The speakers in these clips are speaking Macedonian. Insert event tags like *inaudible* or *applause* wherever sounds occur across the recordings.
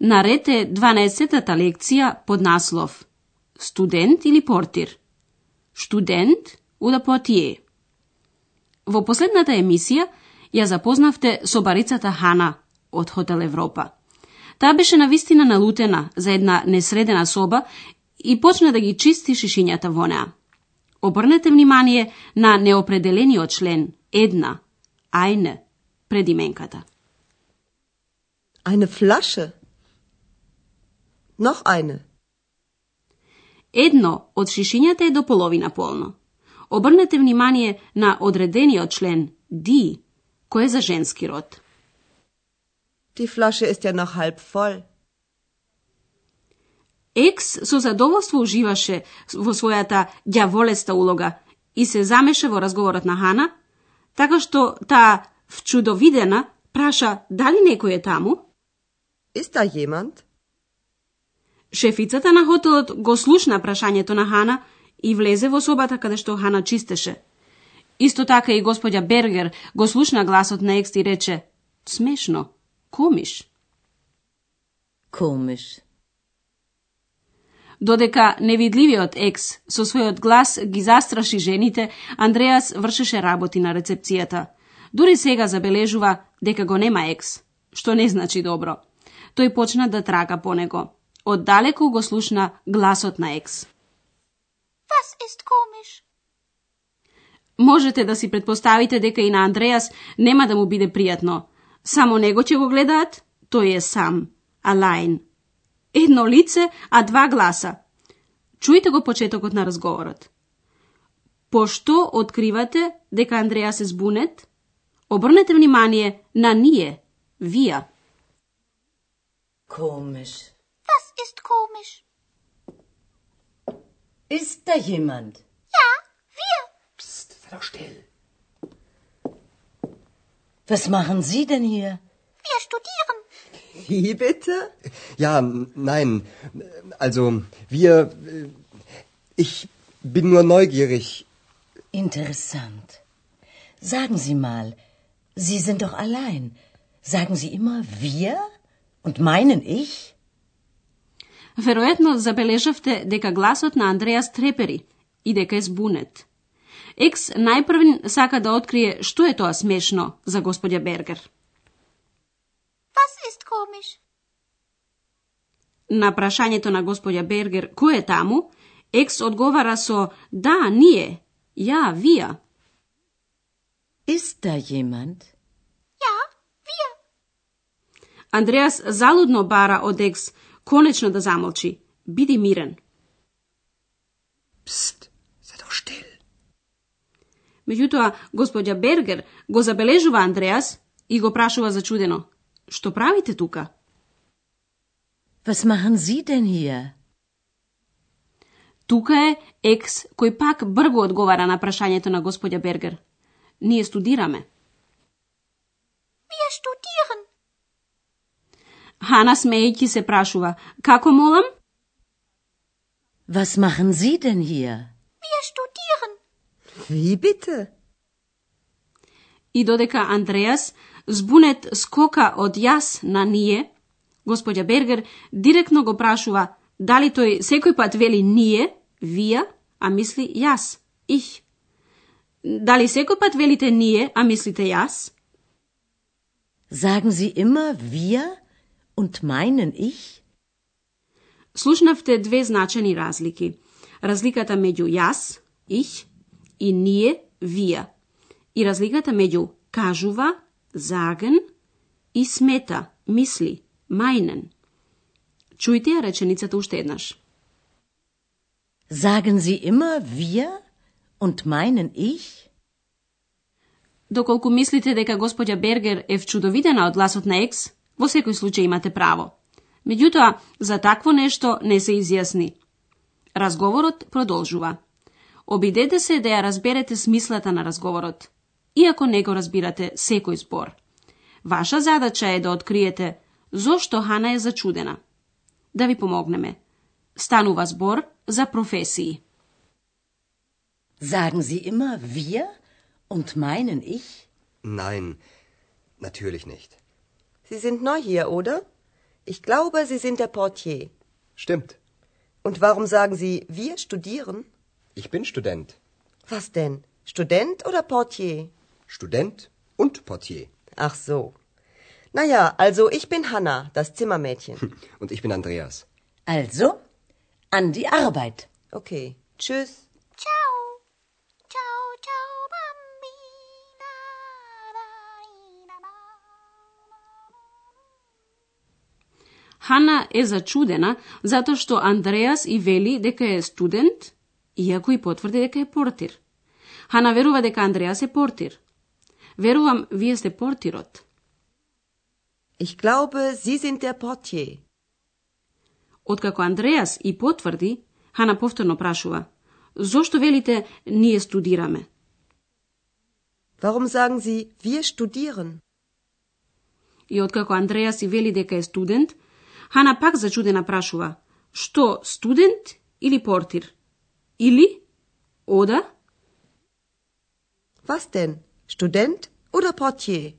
нарете 12-та лекција под наслов Студент или портир? Студент уда потие. Во последната емисија ја запознавте со барицата Хана од Хотел Европа. Таа беше навистина налутена за една несредена соба и почна да ги чисти шишињата во неа. Обрнете внимание на неопределениот член една, ајне, пред именката. Eine Flasche. Noch eine. Едно од шишињата е до половина полно. Обрнете внимание на одредениот член ди, кој е за женски род. Die Flasche ist ja noch halb voll. Екс со задоволство уживаше во својата ѓаволеста улога и се замеша во разговорот на Хана, така што таа вчудовидена праша дали некој е таму. Ist da jemand? Шефицата на хотелот го слушна прашањето на Хана и влезе во собата каде што Хана чистеше. Исто така и господја Бергер го слушна гласот на Екс и рече Смешно, комиш. Komisch. Додека невидливиот екс со својот глас ги застраши жените, Андреас вршеше работи на рецепцијата. Дури сега забележува дека го нема екс, што не значи добро. Тој почна да трага по него. Оддалеку го слушна гласот на екс. Was ist komisch? Можете да си предпоставите дека и на Андреас нема да му биде пријатно. Само него ќе го гледаат, тој е сам, алајн. Едно лице, а два гласа. Чујте го почетокот на разговорот. Пошто откривате дека Андреас е збунет? Обрнете внимание на ние, вија. Komisch. Ist komisch? Ist da jemand? Ja, wir. Psst, sei doch still. Was machen Sie denn hier? Wir studieren. Wie bitte? Ja, nein. Also, wir. äh, Ich bin nur neugierig. Interessant. Sagen Sie mal, Sie sind doch allein. Sagen Sie immer wir und meinen ich? Веројатно забележавте дека гласот на Андреас трепери и дека е збунет. Екс најпрвен сака да открие што е тоа смешно за господја Бергер. Was ist komisch? На прашањето на господја Бергер кој е таму, Екс одговара со да, ние, ја, вија. Ist da jemand? Ja, wir. Андреас залудно бара од Екс конечно да замолчи. Биди мирен. Psst, sei doch still. Меѓутоа, господја Бергер го забележува Андреас и го прашува зачудено. Што правите тука? Was machen Sie denn hier? Тука е екс кој пак брго одговара на прашањето на господја Бергер. Ние студираме. Wir studieren. Хана смејќи се прашува, како молам? Was machen Sie denn hier? Wir studieren. Wie bitte? И додека Андреас збунет скока од јас на ние, господја Бергер директно го прашува дали тој секој пат вели ние, вија, а мисли јас, их. Дали секој пат велите ние, а мислите јас? Sagen Sie immer wir und meinen ich? Слушнавте две значени разлики. Разликата меѓу јас, их, и ние, вија. И разликата меѓу кажува, заген и смета, мисли, мајнен. Чујте ја реченицата уште еднаш. Sagen Sie immer wir und meinen ich? Доколку мислите дека господја Бергер е вчудовидена од гласот на Екс, во секој случај имате право. Меѓутоа, за такво нешто не се изјасни. Разговорот продолжува. Обидете се да ја разберете смислата на разговорот, иако не го разбирате секој збор. Ваша задача е да откриете зошто Хана е зачудена. Да ви помогнеме. Станува збор за професии. Sagen Sie immer wir und meinen ich? Nein, natürlich nicht. Sie sind neu hier, oder? Ich glaube, Sie sind der Portier. Stimmt. Und warum sagen Sie, wir studieren? Ich bin Student. Was denn? Student oder Portier? Student und Portier. Ach so. Naja, also ich bin Hanna, das Zimmermädchen. Und ich bin Andreas. Also, an die Arbeit. Okay. Tschüss. Ciao. Ciao, Хана е зачудена затоа што Андреас и вели дека е студент, иако и потврди дека е портир. Хана верува дека Андреас е портир. Верувам, вие сте портирот. Ich glaube, Sie sind der Portier. Откако Андреас и потврди, Хана повторно прашува. Зошто велите ние студираме? Warum sagen Sie, wir studieren? И откако Андреас и вели дека е студент, Хана пак зачудена прашува. Што, студент или портир? Или? Ода? Was denn? Student oder Portier?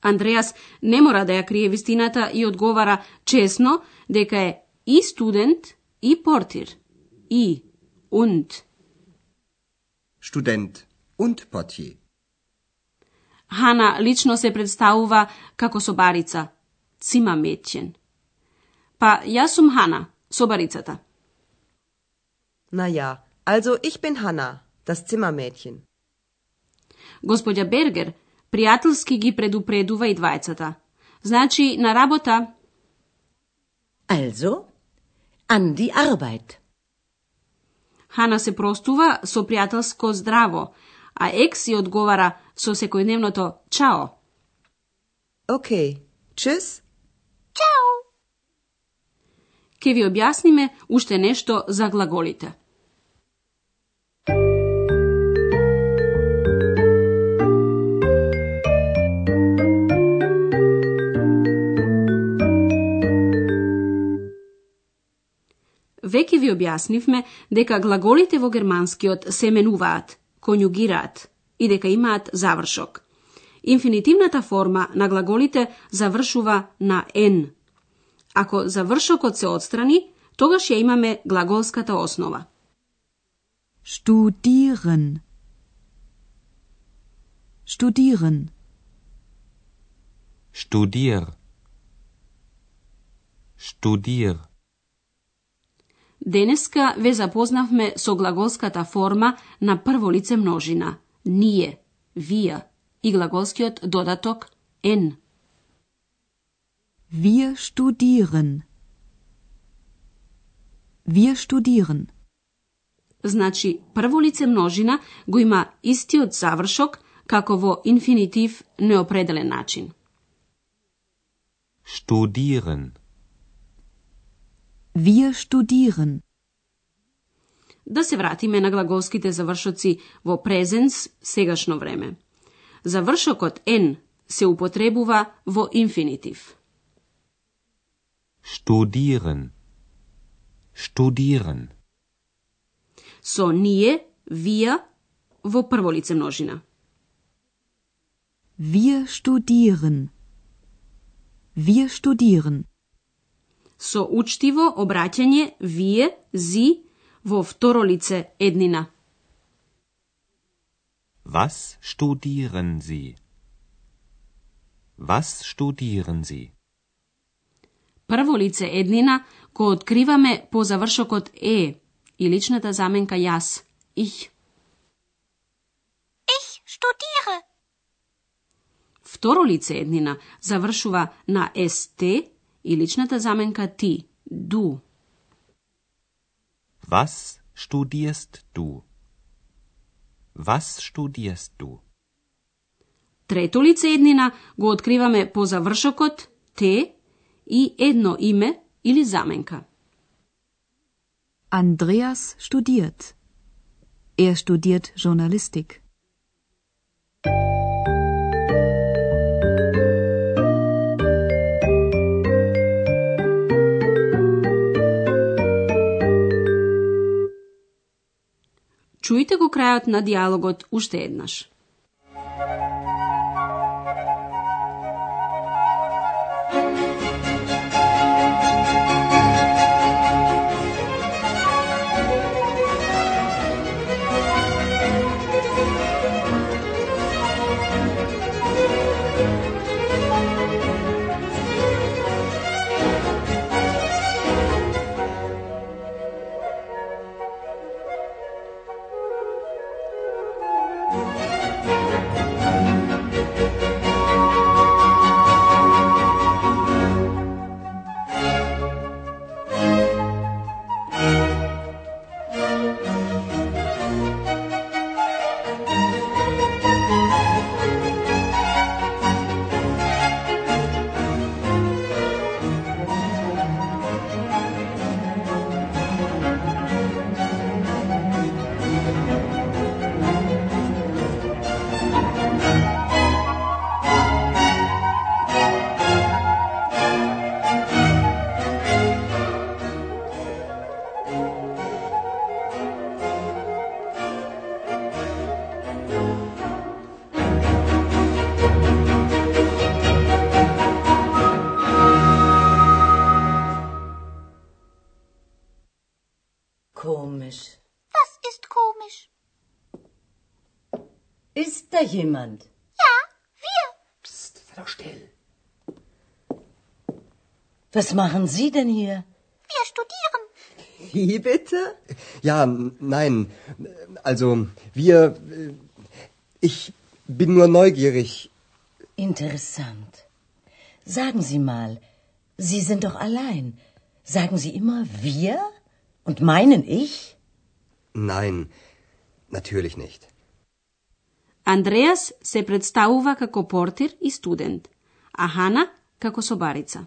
Андреас не мора да ја крие вистината и одговара чесно дека е и студент и портир. И, und. Student und Portier. Хана лично се представува како собарица, Zimmermädchen. Па јас сум Хана, собарицата. Na ja, also ich bin Hanna, das Zimmermädchen. Господја Бергер пријателски ги предупредува и двајцата. Значи, на работа, Also, an die Arbeit. Хана се простува со пријателско здраво, а Екс ја одговара со секојдневното чао. Okay. Tschüss. Чао! Ке ви објасниме уште нешто за глаголите. Веќе ви објаснивме дека глаголите во германскиот се менуваат, конјугираат и дека имаат завршок. Инфинитивната форма на глаголите завршува на «н». Ако завршокот се отстрани, тогаш ја имаме глаголската основа. Studieren. Studieren. Studier. Studier. Денеска ве запознавме со глаголската форма на прво лице множина – ние, вие и глаголскиот додаток «н». Wir studieren. Wir studieren. Значи, прво лице множина го има истиот завршок како во инфинитив неопределен начин. Studieren. Wir studieren. Да се вратиме на глаголските завршоци во презенс, сегашно време. Завршокот «н» се употребува во инфинитив. Studieren. Studieren. Со ние, вие, во прво лице множина. Wir studieren. Wir studieren. Со учтиво обраќање вие, зи, во второ лице еднина. Was studieren Sie? Was studieren Sie? Прво лице еднина го откриваме по завршокот е и личната заменка јас, их. Ich studiere. Второ лице еднина завршува на ст и личната заменка ти, ду. Was studierst du? Was studierst du? Трето лице еднина го откриваме по завршокот те и едно име или заменка. Andreas studiert. Er studiert Journalistik. Чујте го крајот на диалогот уште еднаш. Jemand? Ja, wir. Psst, sei doch still. Was machen Sie denn hier? Wir studieren. *laughs* Wie bitte? Ja, nein. Also, wir. äh, Ich bin nur neugierig. Interessant. Sagen Sie mal, Sie sind doch allein. Sagen Sie immer wir? Und meinen ich? Nein, natürlich nicht. Andreas se predstavlja kako portir i student, a Hanna kako sobarica.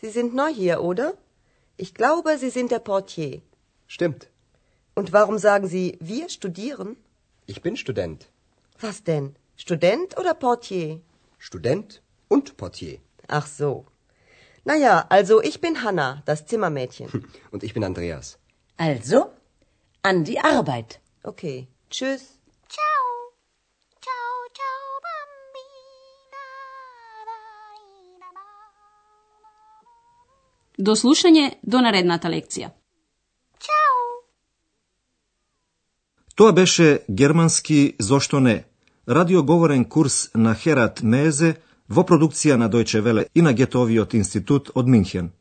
Sie sind neu hier, oder? Ich glaube, Sie sind der Portier. Stimmt. Und warum sagen Sie, wir studieren? Ich bin Student. Was denn? Student oder Portier? Student und Portier. Ach so. Naja, also ich bin Hanna, das Zimmermädchen. Hm, und ich bin Andreas. Also, an die Arbeit. Okay. Tschüss. До слушање до наредната лекција. Ciao. Тоа беше германски Зошто не? Радиоговорен курс на Херат Мезе во продукција на Дојче Веле и на Гетовиот институт од Минхен.